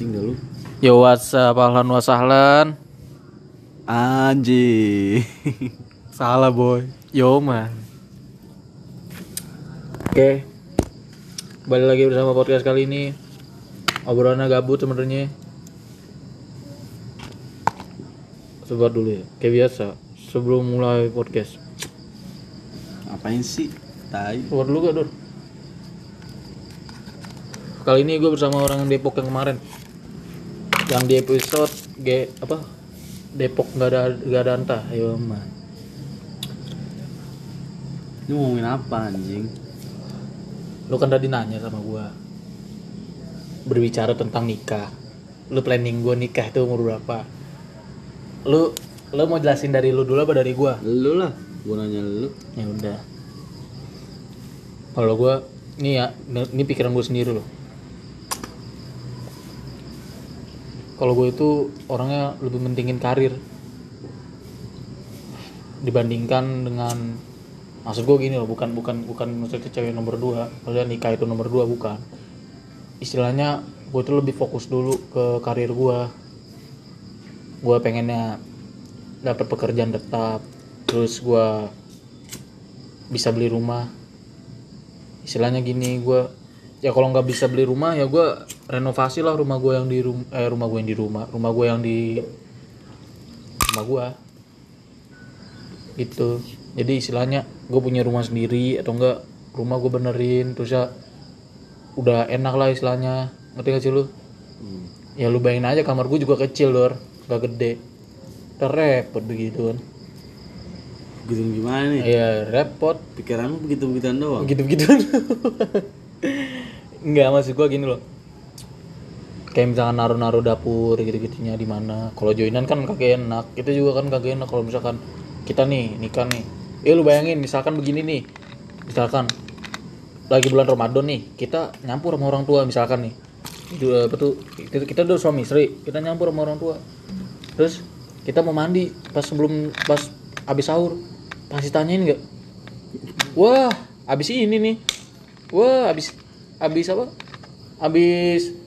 Anjing dah lu. Yo what's up, ahlan wa sahlan Anjing. Salah boy Yo man Oke Balik lagi bersama podcast kali ini Obrolannya gabut sebenarnya Sebat dulu ya Kayak biasa Sebelum mulai podcast Apain sih? Tai. Sebat dulu gak Dur? Kali ini gue bersama orang Depok yang kemarin Yang di episode G apa? Depok gak ada gak ada antah Ayo man Ini ngomongin apa anjing? Lu kan tadi nanya sama gua. Berbicara tentang nikah. Lu planning gua nikah itu umur berapa? Lu Lu mau jelasin dari lu dulu apa dari gua? Lu lah. Gua nanya lu. Ya udah. Kalau gua Nih ya Ini pikiran gua sendiri loh Kalau gue itu orangnya lebih mentingin karir. Dibandingkan dengan maksud gue gini loh bukan bukan bukan maksudnya cewek nomor dua. Maksudnya nikah itu nomor dua bukan. Istilahnya gue tuh lebih fokus dulu ke karir gue. Gue pengennya dapat pekerjaan tetap terus gue bisa beli rumah. Istilahnya gini gue ya kalau nggak bisa beli rumah ya gue renovasi lah rumah gue yang di rumah eh rumah gue yang di rumah rumah gue yang di rumah gue gitu jadi istilahnya gue punya rumah sendiri atau enggak rumah gue benerin terus ya udah enak lah istilahnya. Ngerti gak sih lu? Hmm. ya lu bayangin aja kamar gue juga kecil lor gak gede. Ntar repot begitu kan. Gitu gimana nih? ya repot. Pikiran lu begitu-begituan doang. gitu begitu nggak maksud gue gini loh kayak misalkan naruh-naruh dapur gitu-gitunya di mana. Kalau joinan kan kagak enak. Kita juga kan kagak enak kalau misalkan kita nih nikah nih. Eh lu bayangin misalkan begini nih. Misalkan lagi bulan Ramadan nih kita nyampur sama orang tua misalkan nih. Itu apa tuh? Kita, kita udah suami istri kita nyampur sama orang tua. Terus kita mau mandi pas sebelum pas habis sahur. Pasti tanyain nggak? Wah habis ini nih. Wah habis habis apa? Habis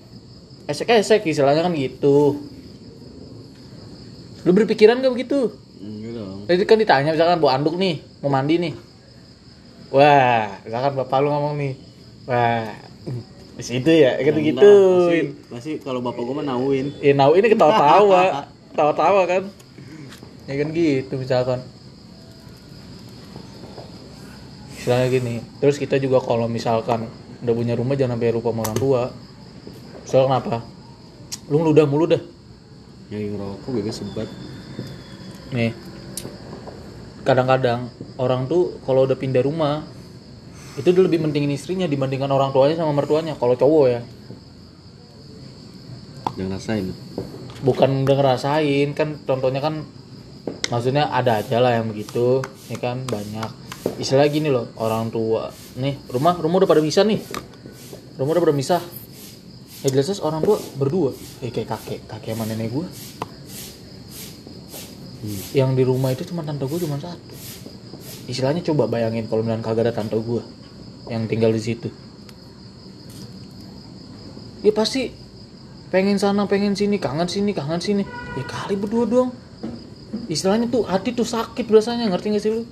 esek-esek istilahnya kan gitu lu berpikiran gak begitu Enggak dong. Tadi kan ditanya misalkan bawa anduk nih, mau mandi nih. Wah, misalkan bapak lu ngomong nih. Wah, di situ ya, gitu gitu. Pasti kalau bapak gua mah nauin. Eh, now ini ketawa-tawa, ketawa-tawa kan. Ya kan gitu misalkan. Misalnya gini, terus kita juga kalau misalkan udah punya rumah jangan sampai lupa sama orang tua. Soalnya kenapa? Lu ngeludah mulu dah. Ya ngerokok gue sebat. nih kadang-kadang orang tuh kalau udah pindah rumah itu dia lebih mentingin istrinya dibandingkan orang tuanya sama mertuanya kalau cowok ya Jangan rasain. bukan udah ngerasain kan contohnya kan maksudnya ada aja lah yang begitu ya kan banyak istilah gini loh orang tua nih rumah rumah udah pada bisa nih rumah udah pada bisa ya jelas orang tua berdua. Eh kayak kakek kakek sama nenek gua. Yang di rumah itu cuma tante gue cuma satu. Istilahnya coba bayangin kalau misalnya kagak ada tante gue yang tinggal di situ. Ya pasti pengen sana pengen sini kangen sini kangen sini. Ya kali berdua doang. Istilahnya tuh hati tuh sakit rasanya ngerti gak sih lu?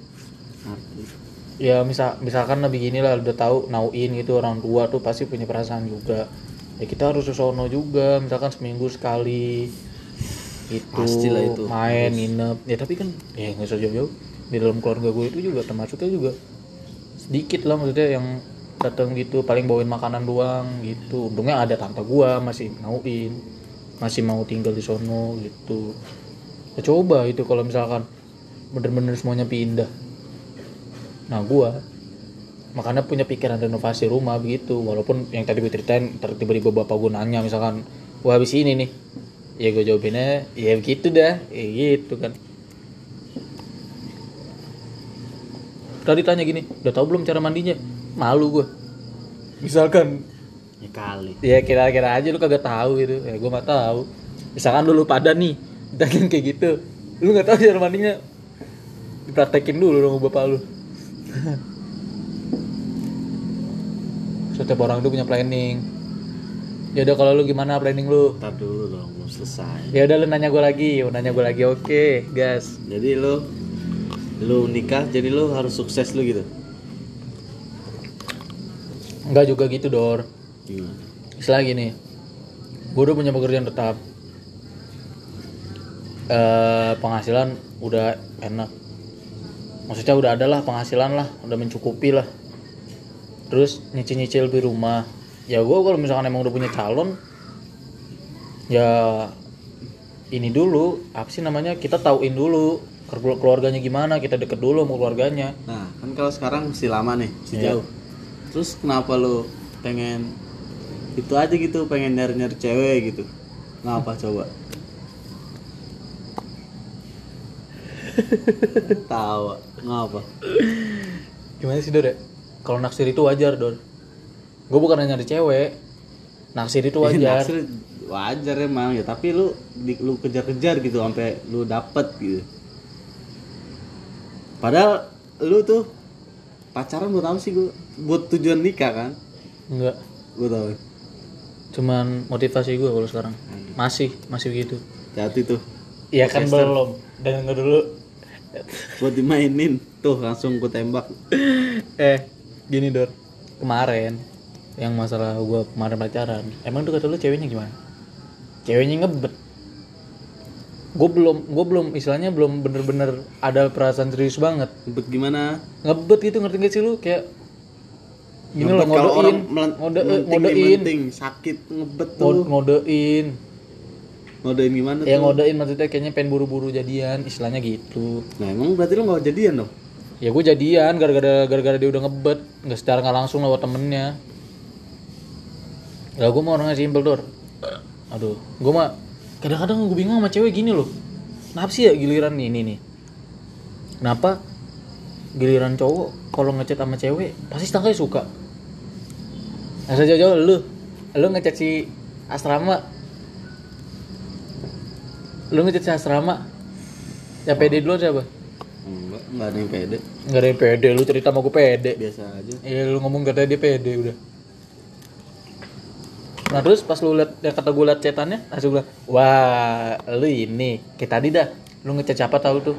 Ya misal misalkan lah begini lah udah tahu nauin gitu orang tua tuh pasti punya perasaan juga ya kita harus ke sono juga misalkan seminggu sekali. Itu Pastilah itu. main nginep. Ya tapi kan ya nggak usah jauh-jauh. Di dalam keluarga gue itu juga termasuknya juga sedikit lah maksudnya yang datang gitu paling bawain makanan doang gitu. Untungnya ada tante gua masih nauin masih mau tinggal di sono gitu. Ya, coba itu kalau misalkan bener-bener semuanya pindah. Nah gua makanya punya pikiran renovasi rumah begitu. Walaupun yang tadi gue ceritain tiba-tiba bapak gue nanya misalkan wah habis ini nih. Ya gue jawabinnya ya begitu dah. Ya gitu kan. Tadi tanya gini udah tahu belum cara mandinya? Malu gue. Misalkan? Ya kali. ya kira-kira aja lu kagak tahu gitu. Ya gue mah tahu. Misalkan lu, lu pada nih ditanyain kayak gitu lu nggak tahu cara mandinya. Dipraktekin dulu dong bapak lu setiap orang tuh punya planning Ya udah kalau lu gimana planning lu? Ntar dulu dong, belum selesai. Ya udah lu nanya gue lagi, lu nanya gue lagi. Oke, gas. Jadi lu lu nikah jadi lu harus sukses lu gitu. Enggak juga gitu, Dor. Gimana? Istilah gini. Gue udah punya pekerjaan tetap. Eh, penghasilan udah enak. Maksudnya udah ada lah penghasilan lah, udah mencukupi lah. Terus nyicil-nyicil di rumah. Ya gue kalau misalkan emang udah punya calon, ya ini dulu apa sih namanya kita tauin dulu kelu- keluarganya gimana kita deket dulu sama keluarganya Nah, kan kalau sekarang masih lama nih, masih Iya. jauh. Terus kenapa lu pengen itu aja gitu, pengen nyari-nyari cewek gitu? Ngapa coba? Tawa, ngapa? gimana sih Dor ya kalau naksir itu wajar Dor gue bukan nyari cewek. Naksir itu wajar. Naksir wajar emang ya, tapi lu di, lu kejar-kejar gitu sampai lu dapet gitu. Padahal lu tuh pacaran buat apa sih gua? Buat tujuan nikah kan? enggak. Gua tahu. cuman motivasi gue kalau sekarang. Masih masih begitu Hati tuh. iya kan belum dan enggak dulu. Buat dimainin tuh langsung gue tembak. Eh gini Dor. Kemarin yang masalah gue kemarin pacaran emang tuh kata lu ceweknya gimana? Ceweknya ngebet. Gue belum gue belum istilahnya belum bener-bener ada perasaan serius banget. Ngebet gimana? Ngebet gitu ngerti gak sih lu? Kayak gini orang ngodein melen- ngode nih, ngodein sakit ngebet tuh. Ngode- ngodein ngodein gimana ya tuh? ngodein maksudnya kayaknya pengen buru-buru jadian istilahnya gitu. Nah emang berarti lu gak jadian dong ya gue jadian gara-gara gara-gara dia udah ngebet. Nggak secara nggak langsung lewat temennya. Ya gue mau orangnya simpel dor. Aduh gue mah kadang-kadang gue bingung sama cewek gini loh. Kenapa sih ya giliran ini nih? Kenapa giliran cowok kalau ngechat sama cewek pasti setengahnya suka? Asal jauh-jauh lu. Lu ngechat si asrama. Lu ngechat si asrama. Yang pede dulu siapa? Enggak enggak ada yang pede Nggak ada yang pede, lu cerita sama gue pede. Biasa aja. Iya lu ngomong katanya dia pede udah. Nah terus pas lu liat, ya kata gue liat cetannya Langsung bilang, wah lu ini Kayak tadi dah, lu ngechat siapa tahu tuh?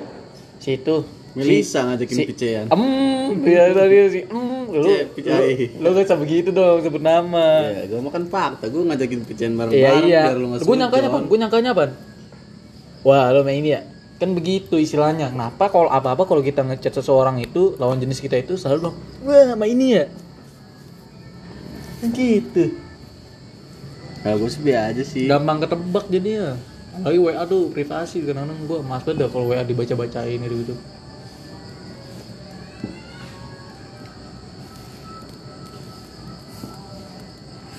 Si itu Melisa ngajakin si- picean. Em, dia tadi si em. Lu, Cek, picai. lu, lu gak begitu dong sebut nama. Ya gue makan fakta gue ngajakin picean Iya bareng-bareng iya, biar lu nggak gue nyangkanya apa? Gue nyangkanya apa? Wah lu main ini ya kan begitu istilahnya. Kenapa kalau apa apa kalau kita ngechat seseorang itu lawan jenis kita itu selalu bilang wah sama ini ya. Kan gitu. Kalau gue sih biasa aja sih. Gampang ketebak jadinya lagi WA tuh privasi kadang-kadang gue mas dah kalau WA dibaca-bacain gitu gitu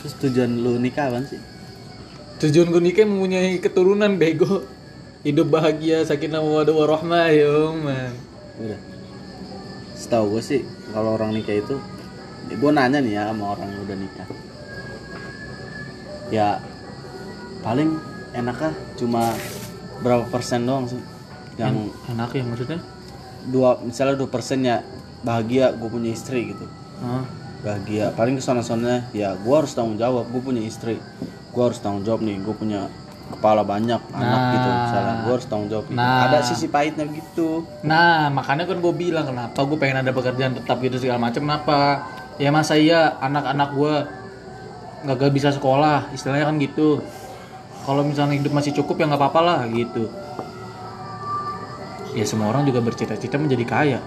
terus tujuan lu nikah kan sih? Tujuan gue nikah mempunyai keturunan bego hidup bahagia sakinah mawaddah warahmah ya man. Udah setahu gue sih kalau orang nikah itu gue nanya nih ya sama orang yang udah nikah. Ya paling enaknya cuma berapa persen doang sih yang enak ya maksudnya? Dua misalnya dua persen ya bahagia gue punya istri gitu. Ah. bahagia paling ke sana sana ya gue harus tanggung jawab gue punya istri. Gue harus tanggung jawab nih gue punya kepala banyak anak gitu misalnya gue harus tanggung jawab gitu. Nah. ada sisi pahitnya gitu Nah, makanya kan gue bilang kenapa gue pengen ada pekerjaan tetap gitu segala macam kenapa? Ya masa iya anak-anak gue nggak gak bisa sekolah, istilahnya kan gitu. Kalau misalnya hidup masih cukup ya nggak apa-apa lah gitu. Ya semua orang juga bercita-cita menjadi kaya.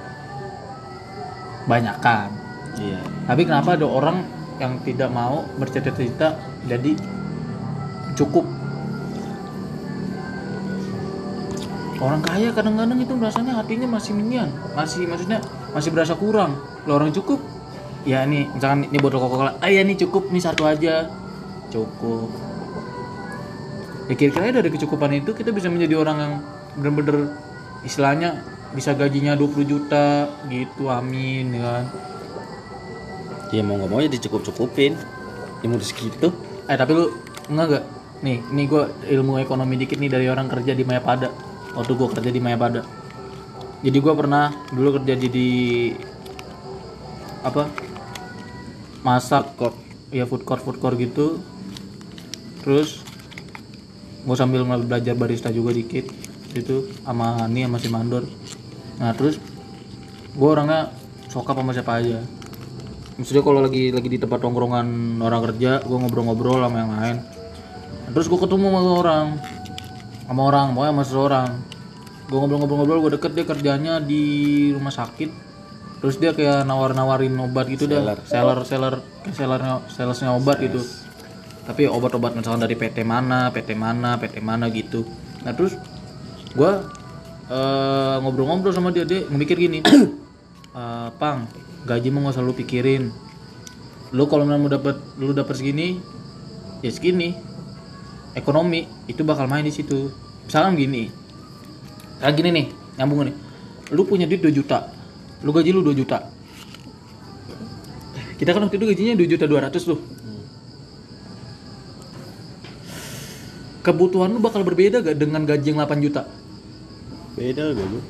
Banyak kan. iya Tapi kenapa ada orang yang tidak mau bercita-cita jadi cukup? Orang kaya kadang-kadang itu rasanya hatinya masih minian, masih maksudnya masih berasa kurang. Kalau orang cukup, ya ini misalkan ini botol Coca-Cola, ah ya ini cukup nih satu aja, cukup. Ya kira-kira dari kecukupan itu kita bisa menjadi orang yang bener-bener istilahnya bisa gajinya 20 juta gitu, amin ya kan. ya mau nggak mau ya dicukup cukupin ya mau segitu Eh tapi lu enggak gak? Nih, ini gue ilmu ekonomi dikit nih dari orang kerja di Mayapada. Waktu gue kerja di Mayapada. Jadi gue pernah dulu kerja di, di apa? Masak kok ya food court food court gitu. terus gue sambil belajar barista juga dikit itu sama Hani sama si Mandor nah terus gue orangnya sokap sama siapa aja maksudnya kalau lagi lagi di tempat tongkrongan orang kerja gue ngobrol-ngobrol sama yang lain terus gue ketemu sama orang sama orang pokoknya sama seseorang. Gue ngobrol-ngobrol-ngobrol gue deket dia kerjanya di rumah sakit. Terus dia kayak nawar-nawarin obat gitu dah. Seller. Seller kayak sellernya salesnya obat gitu. Tapi obat-obat misalkan dari PT mana PT mana PT mana gitu. Nah terus gue eh, ngobrol-ngobrol sama dia dia mikir gini. "Eh, pang gaji mah gak usah lu pikirin. Lu kalau mau dapat lu dapat segini ya segini ekonomi itu bakal main di situ. Misalkan gini kayak gini nih nyambung nih. Lu punya duit 2 juta lu gaji lu 2 juta. Kita kan waktu itu gajinya 2 juta 200 tuh. Kebutuhan lu bakal berbeda gak dengan gaji yang 8 juta? Beda bego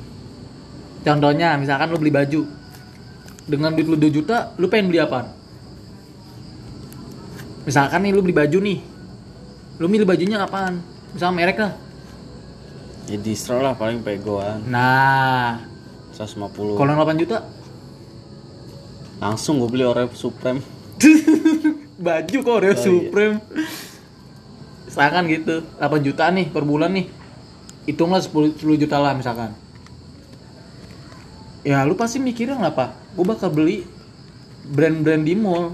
contohnya misalkan lu beli baju. Dengan duit lu 2 juta lu pengen beli apa misalkan nih lu beli baju nih lu milih bajunya apaan misalkan merek lah. Ya distro lah paling pegoan. Nah. 150 kalau yang 8 juta? Langsung gue beli Oreo Supreme. Baju kok Oreo iya. Supreme? Misalkan gitu 8 juta nih per bulan nih. Hitunglah 10, 10 juta lah misalkan. Ya lu pasti mikirnya kenapa gue bakal beli brand-brand di mall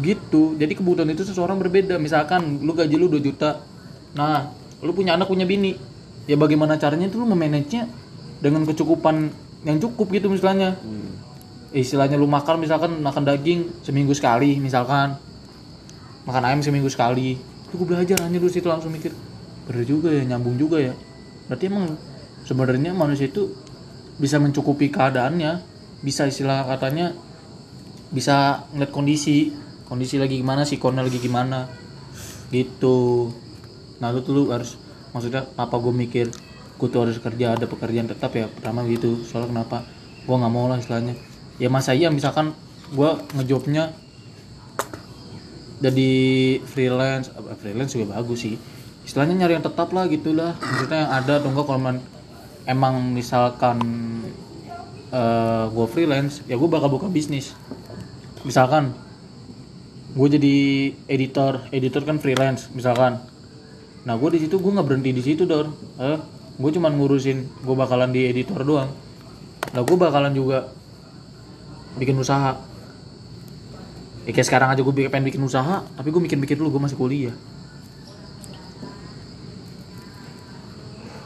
gitu. Jadi kebutuhan itu seseorang berbeda. Misalkan lu gaji lu 2 juta. Nah lu punya anak punya bini. Ya bagaimana caranya itu lu memanage nya dengan kecukupan yang cukup gitu misalnya. Istilahnya lu makan misalkan makan daging seminggu sekali misalkan. Makan ayam seminggu sekali. Itu gue belajar hanya dulu situ langsung mikir. Bener juga ya nyambung juga ya. Berarti emang sebenarnya manusia itu bisa mencukupi keadaannya. Bisa istilah katanya bisa ngeliat kondisi kondisi lagi gimana sikonnya lagi gimana. Gitu. Nah lu tuh lu harus maksudnya apa gue mikir gue tuh harus kerja ada pekerjaan tetap ya pertama gitu. Soalnya kenapa? Gue nggak mau lah istilahnya. Ya masa iya misalkan gue ngejobnya jadi freelance freelance juga bagus sih. Istilahnya nyari yang tetap lah gitulah maksudnya yang ada atau enggak kalau emang misalkan eh gue freelance ya gue bakal buka bisnis. Misalkan gue jadi editor. Editor kan freelance misalkan. Nah gue di situ gue nggak berhenti di situ dor. Eh, gue cuman ngurusin gue bakalan di editor doang. Nah gue bakalan juga bikin usaha. Ya kayak sekarang aja gue pengen bikin usaha tapi gue mikir-mikir dulu gue masih kuliah.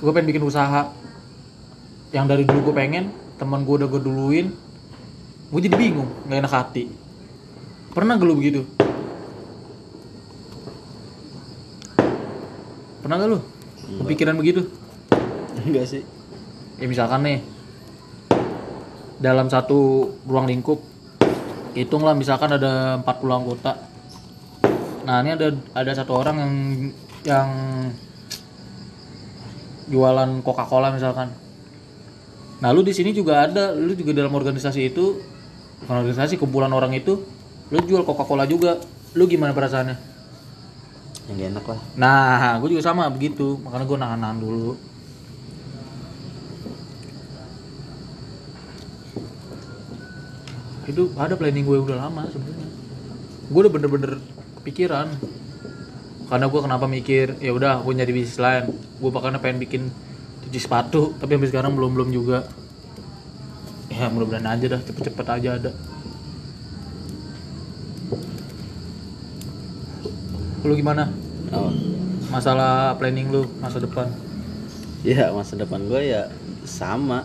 Gue pengen bikin usaha yang dari dulu gue pengen teman gue udah gue duluin. Gue jadi bingung nggak enak hati. Pernah gak lu begitu pernah gak lu? Kepikiran begitu? Enggak sih. Ya misalkan nih dalam satu ruang lingkup hitunglah misalkan ada 40 anggota. Nah ini ada ada satu orang yang yang jualan Coca-Cola misalkan. Nah lu di sini juga ada lu juga dalam organisasi itu organisasi kumpulan orang itu lu jual Coca-Cola juga. Lu gimana perasaannya yang gak enak lah Nah, gue juga sama begitu. Makanya gue nahan-nahan dulu. Itu ada planning gue udah lama sebenarnya. Gue udah bener-bener kepikiran. Karena gue kenapa mikir, ya udah gue nyari bisnis lain. Gue bahkan pengen bikin cuci sepatu, tapi sampai sekarang belum belum juga. Ya mudah-mudahan aja dah, cepet-cepet aja ada. Lu gimana? oh. masalah planning lu masa depan? Ya masa depan gue ya sama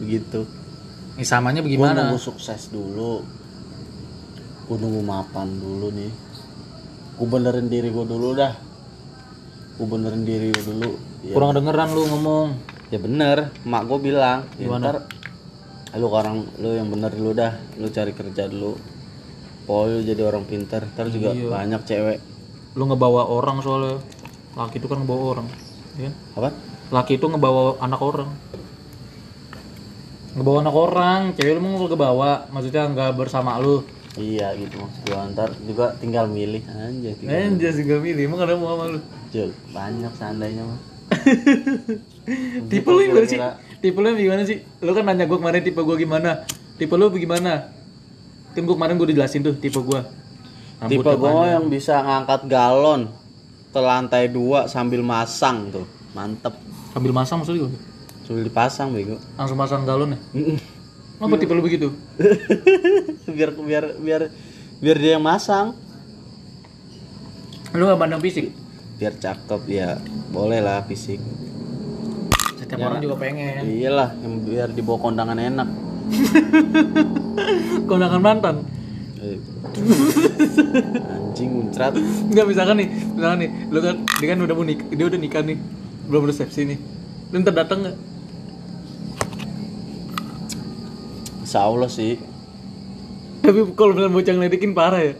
begitu ini samanya gue bagaimana nunggu sukses dulu. Gue nunggu mapan dulu nih. Gue benerin diri gue dulu dah. Gue benerin diri gue dulu. Ya, kurang dengeran lu ngomong. Ya bener mak gue bilang ya Gimana? ntar lu orang lu yang bener dulu dah. Lu cari kerja dulu. Lu jadi orang pintar ntar juga Iya. banyak cewek lu ngebawa orang soalnya. Laki itu kan ngebawa orang ya kan? apa? Laki itu ngebawa anak orang. Ngebawa anak orang cewek lu mau ngebawa maksudnya nggak bersama lu. Iya gitu maksud gua. Ntar juga tinggal milih aja tinggal sih gak milih, emang ada mau sama lu? Jel, banyak seandainya mah Tipe lu gimana sih? Tipe lu gimana sih? Lu kan nanya gue kemarin tipe gue gimana? Tipe lu gimana? Kan gue kemarin gue dijelasin tuh tipe gue tipe gua yang bisa ngangkat galon ke lantai dua sambil masang tuh. Mantep. Sambil masang maksudnya gue sambil dipasang bego. Langsung masang galon ya? Apa tipe lu begitu? biar biar biar biar dia yang masang. Lu gak pandang fisik? biar cakep ya. Boleh lah fisik. Setiap orang juga pengen. Iyalah yang biar dibawa kondangan enak. Kondangan mantan Anjing muncrat Enggak misalkan nih, misalkan nih, lu kan dia kan udah mau nikah, dia udah nikah nih, belum resepsi nih. Lu ntar datang nggak? Insya Allah sih Tapi kalau beneran bocah ngeledekin parah ya?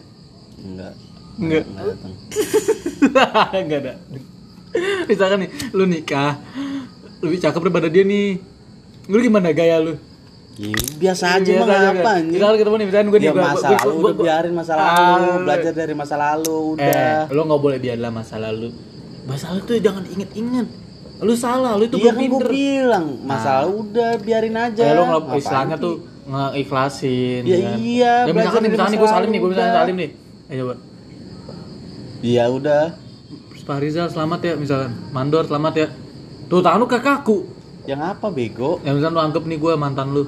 enggak Enggak. enggak Enggak ada. Misalkan nih, lu nikah, lebih cakep daripada dia nih. Lu gimana gaya lu? Ya, biasa aja Biasa mah aja, apa kan? anjing Misalkan ketemu nih, misalkan gue nih, ya gua- masa lalu udah biarin masa lalu Ah, belajar dari masa lalu udah Eh, lu nggak boleh biarlah masa lalu. Masa lalu tuh jangan inget-inget. Lu salah, lu itu iya belum kan gue pinter. bilang masa lalu udah biarin aja Ya lu nggak Ngapain istilahnya tuh ngeikhlasin. Ya kan? iya, Ya belajar misalkan nih, misalkan nih gue salim nih, gue udah. salim nih. Ayo coba. iya udah Pak Rizal selamat ya misalkan. Mandor selamat ya. Tuh tangan lu kakakku. yang apa bego Ya misalkan lu anggap nih gue mantan lu.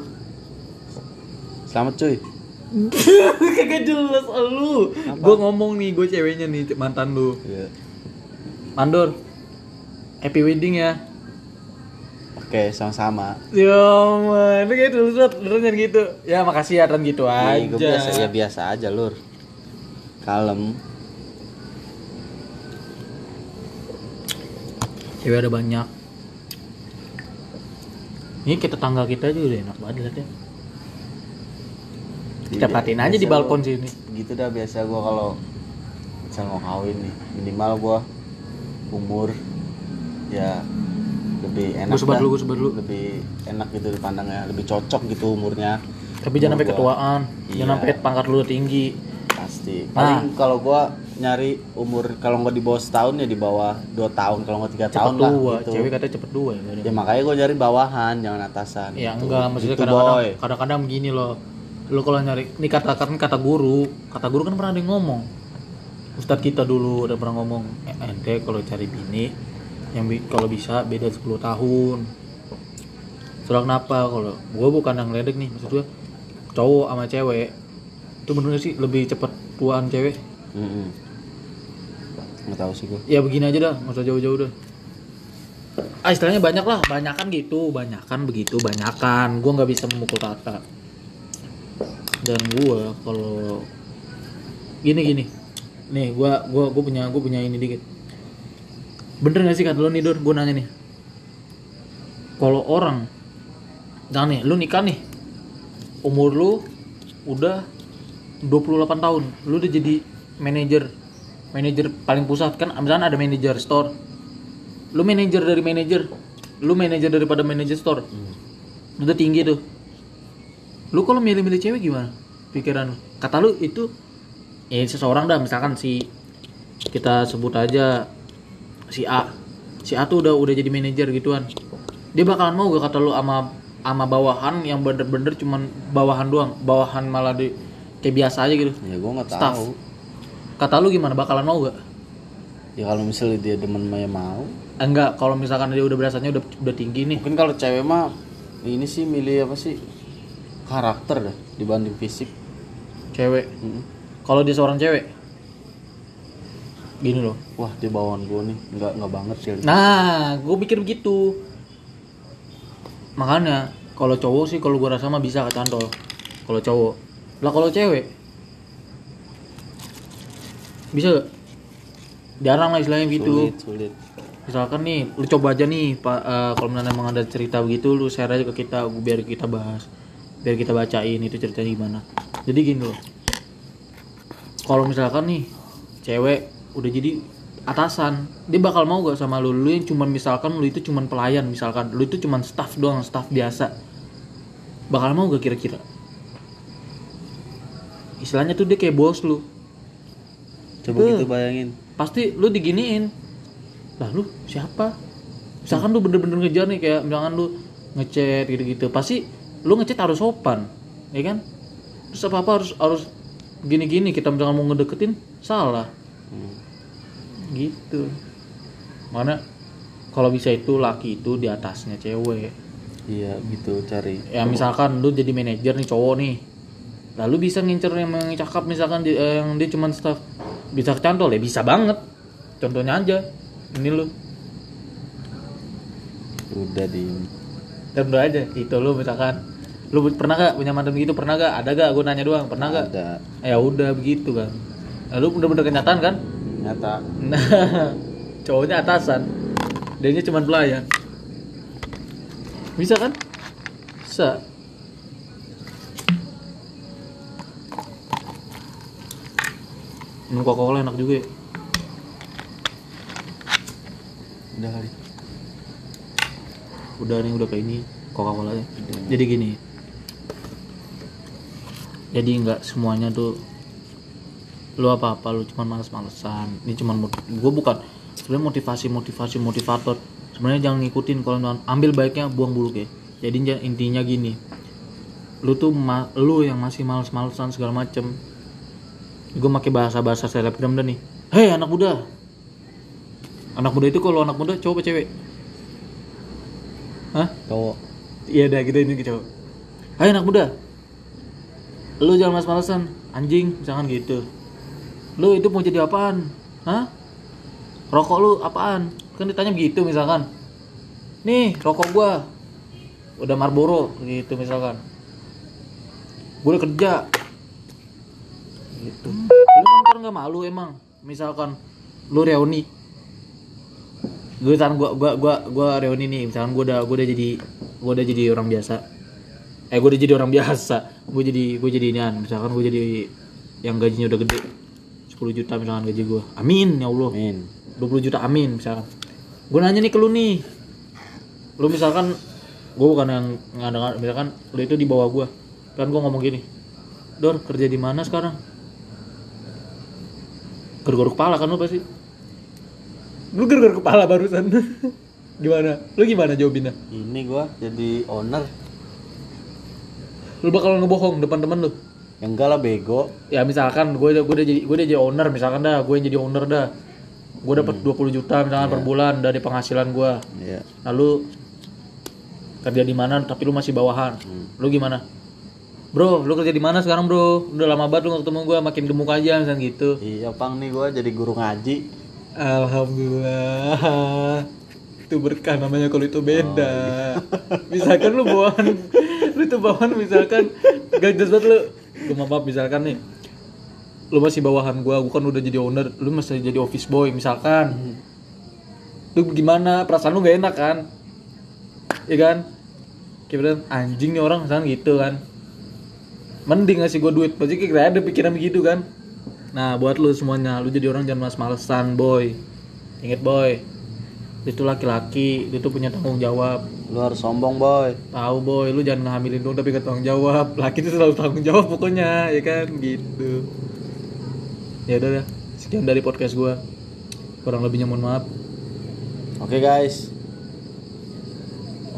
Selamat cuy Kagak jelas lu. Gue ngomong nih, gue ceweknya nih mantan lu. Iya. Mandor. Happy wedding ya. oke sama-sama Ya man, lu kayak dulu jangan gitu. Ya makasih ya dan gitu aja. Iya, gue biasa ya biasa aja lur kalem Cewek ada banyak. Ini kita tanggal kita aja udah enak banget lihat ya. Kita Iya, aja di balkon gua- sini. gitu dah biasa gue kalau misal mau kawin nih minimal gue umur ya lebih enak Gue sebar dulu, gue sebar dulu. lebih enak gitu dipandangnya lebih cocok gitu umurnya Tapi jangan sampai Umur ketuaan. Iya. Jangan sampai pangkat lu tinggi. pasti Nah. paling kalau gue nyari umur kalau nggak di bawah setahun ya di bawah dua tahun kalau nggak tiga Cepet tahun lah tua. gitu Cewek katanya cepet tua ya. ya makanya gue nyari bawahan jangan atasan Ya gitu. enggak, maksudnya Gitu, kadang-kadang boy. kadang-kadang begini loh. Lu kalau nyari ini kata kan kata guru, kata guru kan pernah ada yang ngomong. Ustadz kita dulu udah pernah ngomong, "Eh, ente kalau cari bini yang bi- kalau bisa beda 10 tahun. Soalnya kenapa kalau gua bukan yang ledek nih, maksud gua cowok sama cewek itu gak sih lebih cepet tuaan cewek? Mm-mm. nggak tahu sih gue Ya begini aja dah, nggak usah jauh-jauh dah. Ah istilahnya banyak lah, banyakan gitu, banyakan begitu, banyakan. Gua nggak bisa memukul rata. Dan gua kalau gini gini, nih gua gua gua punya gua punya ini dikit. Bener gak sih kata lu nih Dor? Gua nanya nih. Kalau orang, jangan nih, lu nikah nih, umur lu udah 28 tahun, lu udah jadi manajer. Manajer paling pusat. Kan misalnya ada manajer store. Lu manajer dari manajer. Lu manajer daripada manajer store. Udah tinggi tuh lu kalau milih-milih cewek gimana? Pikiran lu kata lu itu ya seseorang dah. Misalkan si kita sebut aja si A. Si A tuh udah udah jadi manajer gituan. Dia bakalan mau gak kata lu ama ama bawahan yang bener-bener cuman bawahan doang? Bawahan malah di kayak biasa aja gitu. Ya gue nggak tahu. Kata lu gimana? Bakalan mau gak? Ya kalau misalnya dia demen mah ya mau. Enggak kalau misalkan dia udah berasanya udah udah tinggi nih. Mungkin kalau cewek mah ini sih milih apa sih karakter dah dibanding fisik. Cewek. Mm-mm. kalau dia seorang cewek? Gini loh. Wah dia bawaan gue nih. Nggak nggak banget sih. Nah gue pikir begitu. Makanya kalau cowok sih kalau gue rasa mah bisa kecantol. Kalau cowok. Lah kalau cewek? Bisa gak? jarang lah istilahnya gitu. Sulit sulit. Misalkan nih lu coba aja nih pak eh, kalau misalnya emang ada cerita begitu lu share aja ke kita biar kita bahas biar kita bacain itu ceritanya gimana. Jadi gini loh. Kalau misalkan nih cewek udah jadi atasan dia bakal mau gak sama lu? Lu yang cuman misalkan lu itu cuman pelayan misalkan. Lu itu cuman staff doang staff biasa. Bakal mau gak kira-kira? Istilahnya tuh dia kayak bos lu. Coba Eh. gitu bayangin. pasti lu diginiin. Lah lu siapa? Misalkan lu bener-bener ngejar nih kayak misalkan lu ngechat gitu-gitu. Pasti lu ngechat harus sopan ya kan? Terus apa apa harus harus gini-gini kita misalkan mau ngedeketin salah. Hmm. gitu. Mana kalau bisa itu laki itu di atasnya cewek. Iya gitu cari. Ya misalkan lu jadi manajer nih cowok nih. Lalu bisa ngincer yang cakep misalkan di- eh, yang dia cuman staff. Bisa kecantol ya bisa banget. Contohnya aja ini lu. Udah diem contoh aja itu lu misalkan lu pernah gak punya mantan begitu? Pernah gak ada gak gue nanya doang. Pernah gak ada. Ya udah begitu kan lalu bener-bener kenyataan kan? Nyata. Nah cowoknya atasan. Dia cuman pelayan. Bisa kan? Bisa. Minum coca cola enak juga ya. Udah kali. Udah nih udah kayak ini coca cola ya jadi gini jadi nggak semuanya tuh lu apa apa lu cuman males-malesan. Ini cuman gue bukan sebenarnya motivasi motivasi motivator. Sebenarnya jangan ngikutin kalau ambil baiknya buang buruk ya jadi intinya gini lu tuh ma- lu yang masih males-malesan segala macem. Gue pakai bahasa bahasa selebgram dah nih. Hei anak muda. Anak muda itu kalau anak muda cowok apa cewek? Hah? Cowok. Iya dah gitu ini cowok. Hai anak muda. Lu jangan males-malesan, anjing, misalkan gitu. Lu itu mau jadi apaan? Hah? Rokok lu apaan? Kan ditanya begitu misalkan. Nih, rokok gua. Udah Marlboro gitu misalkan. Gua udah kerja. Gitu. Lu kan ntar nggak malu emang. Misalkan lu reuni gue misalkan gua gua gua gua reuni nih misalkan gua udah gua udah jadi gua udah jadi orang biasa eh gua udah jadi orang biasa. Gua jadi gua jadi inian misalkan gua jadi yang gajinya udah gede 10 juta misalkan gaji gua. Amin ya Allah. Min 20 juta amin misalkan. Gua nanya nih ke lu nih. Lu misalkan gua bukan yang ngadeng misalkan lu itu di bawah gua. Kan gua ngomong gini Dor kerja di mana sekarang? Gergor kepala kan lu pasti. Lu gergor kepala barusan. Gimana? Lu gimana jawabinnya? Ini gua jadi owner lu bakal ngebohong depan temen lu? Ya enggak lah bego. Ya misalkan gue udah gue udah jadi gue udah jadi owner misalkan dah gue yang jadi owner dah. Gue dapat 20 juta misalkan per bulan dari penghasilan gue ya lalu kerja di mana tapi lu masih bawahan. Lu gimana? Bro lu kerja di mana sekarang bro? Udah lama banget lu gak ketemu gue makin gemuk aja misalkan gitu. Iya pang nih gua jadi guru ngaji. Alhamdulillah itu berkah namanya kalau itu beda. Misalkan lu bawahan lu itu bawahan misalkan gak jelas banget lu. Gue maaf misalkan nih lu masih bawahan gua gua kan udah jadi owner lu masih jadi office boy misalkan. Lu gimana? Perasaan lu gak enak kan? Iya kan? Kayak bilang, anjing nih orang misalkan gitu kan. Mending ngasih gua duit pasti kayak ada pikiran begitu kan. Nah buat lu semuanya lu jadi orang jangan males-malesan boy. Inget boy itu laki-laki itu punya tanggung jawab. Lu harus sombong boy. Tahu boy lu jangan ngehamilin dong tapi gak tanggung jawab. Laki itu selalu tanggung jawab pokoknya ya kan? Gitu. Ya udah dah. sekian dari podcast gua. Kurang lebihnya mohon maaf. Oke guys.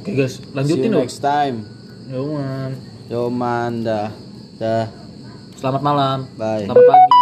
Oke guys see lanjutin you dong. next time. Yo, man. yo man dah. Dah. Selamat malam. Bye. Selamat pagi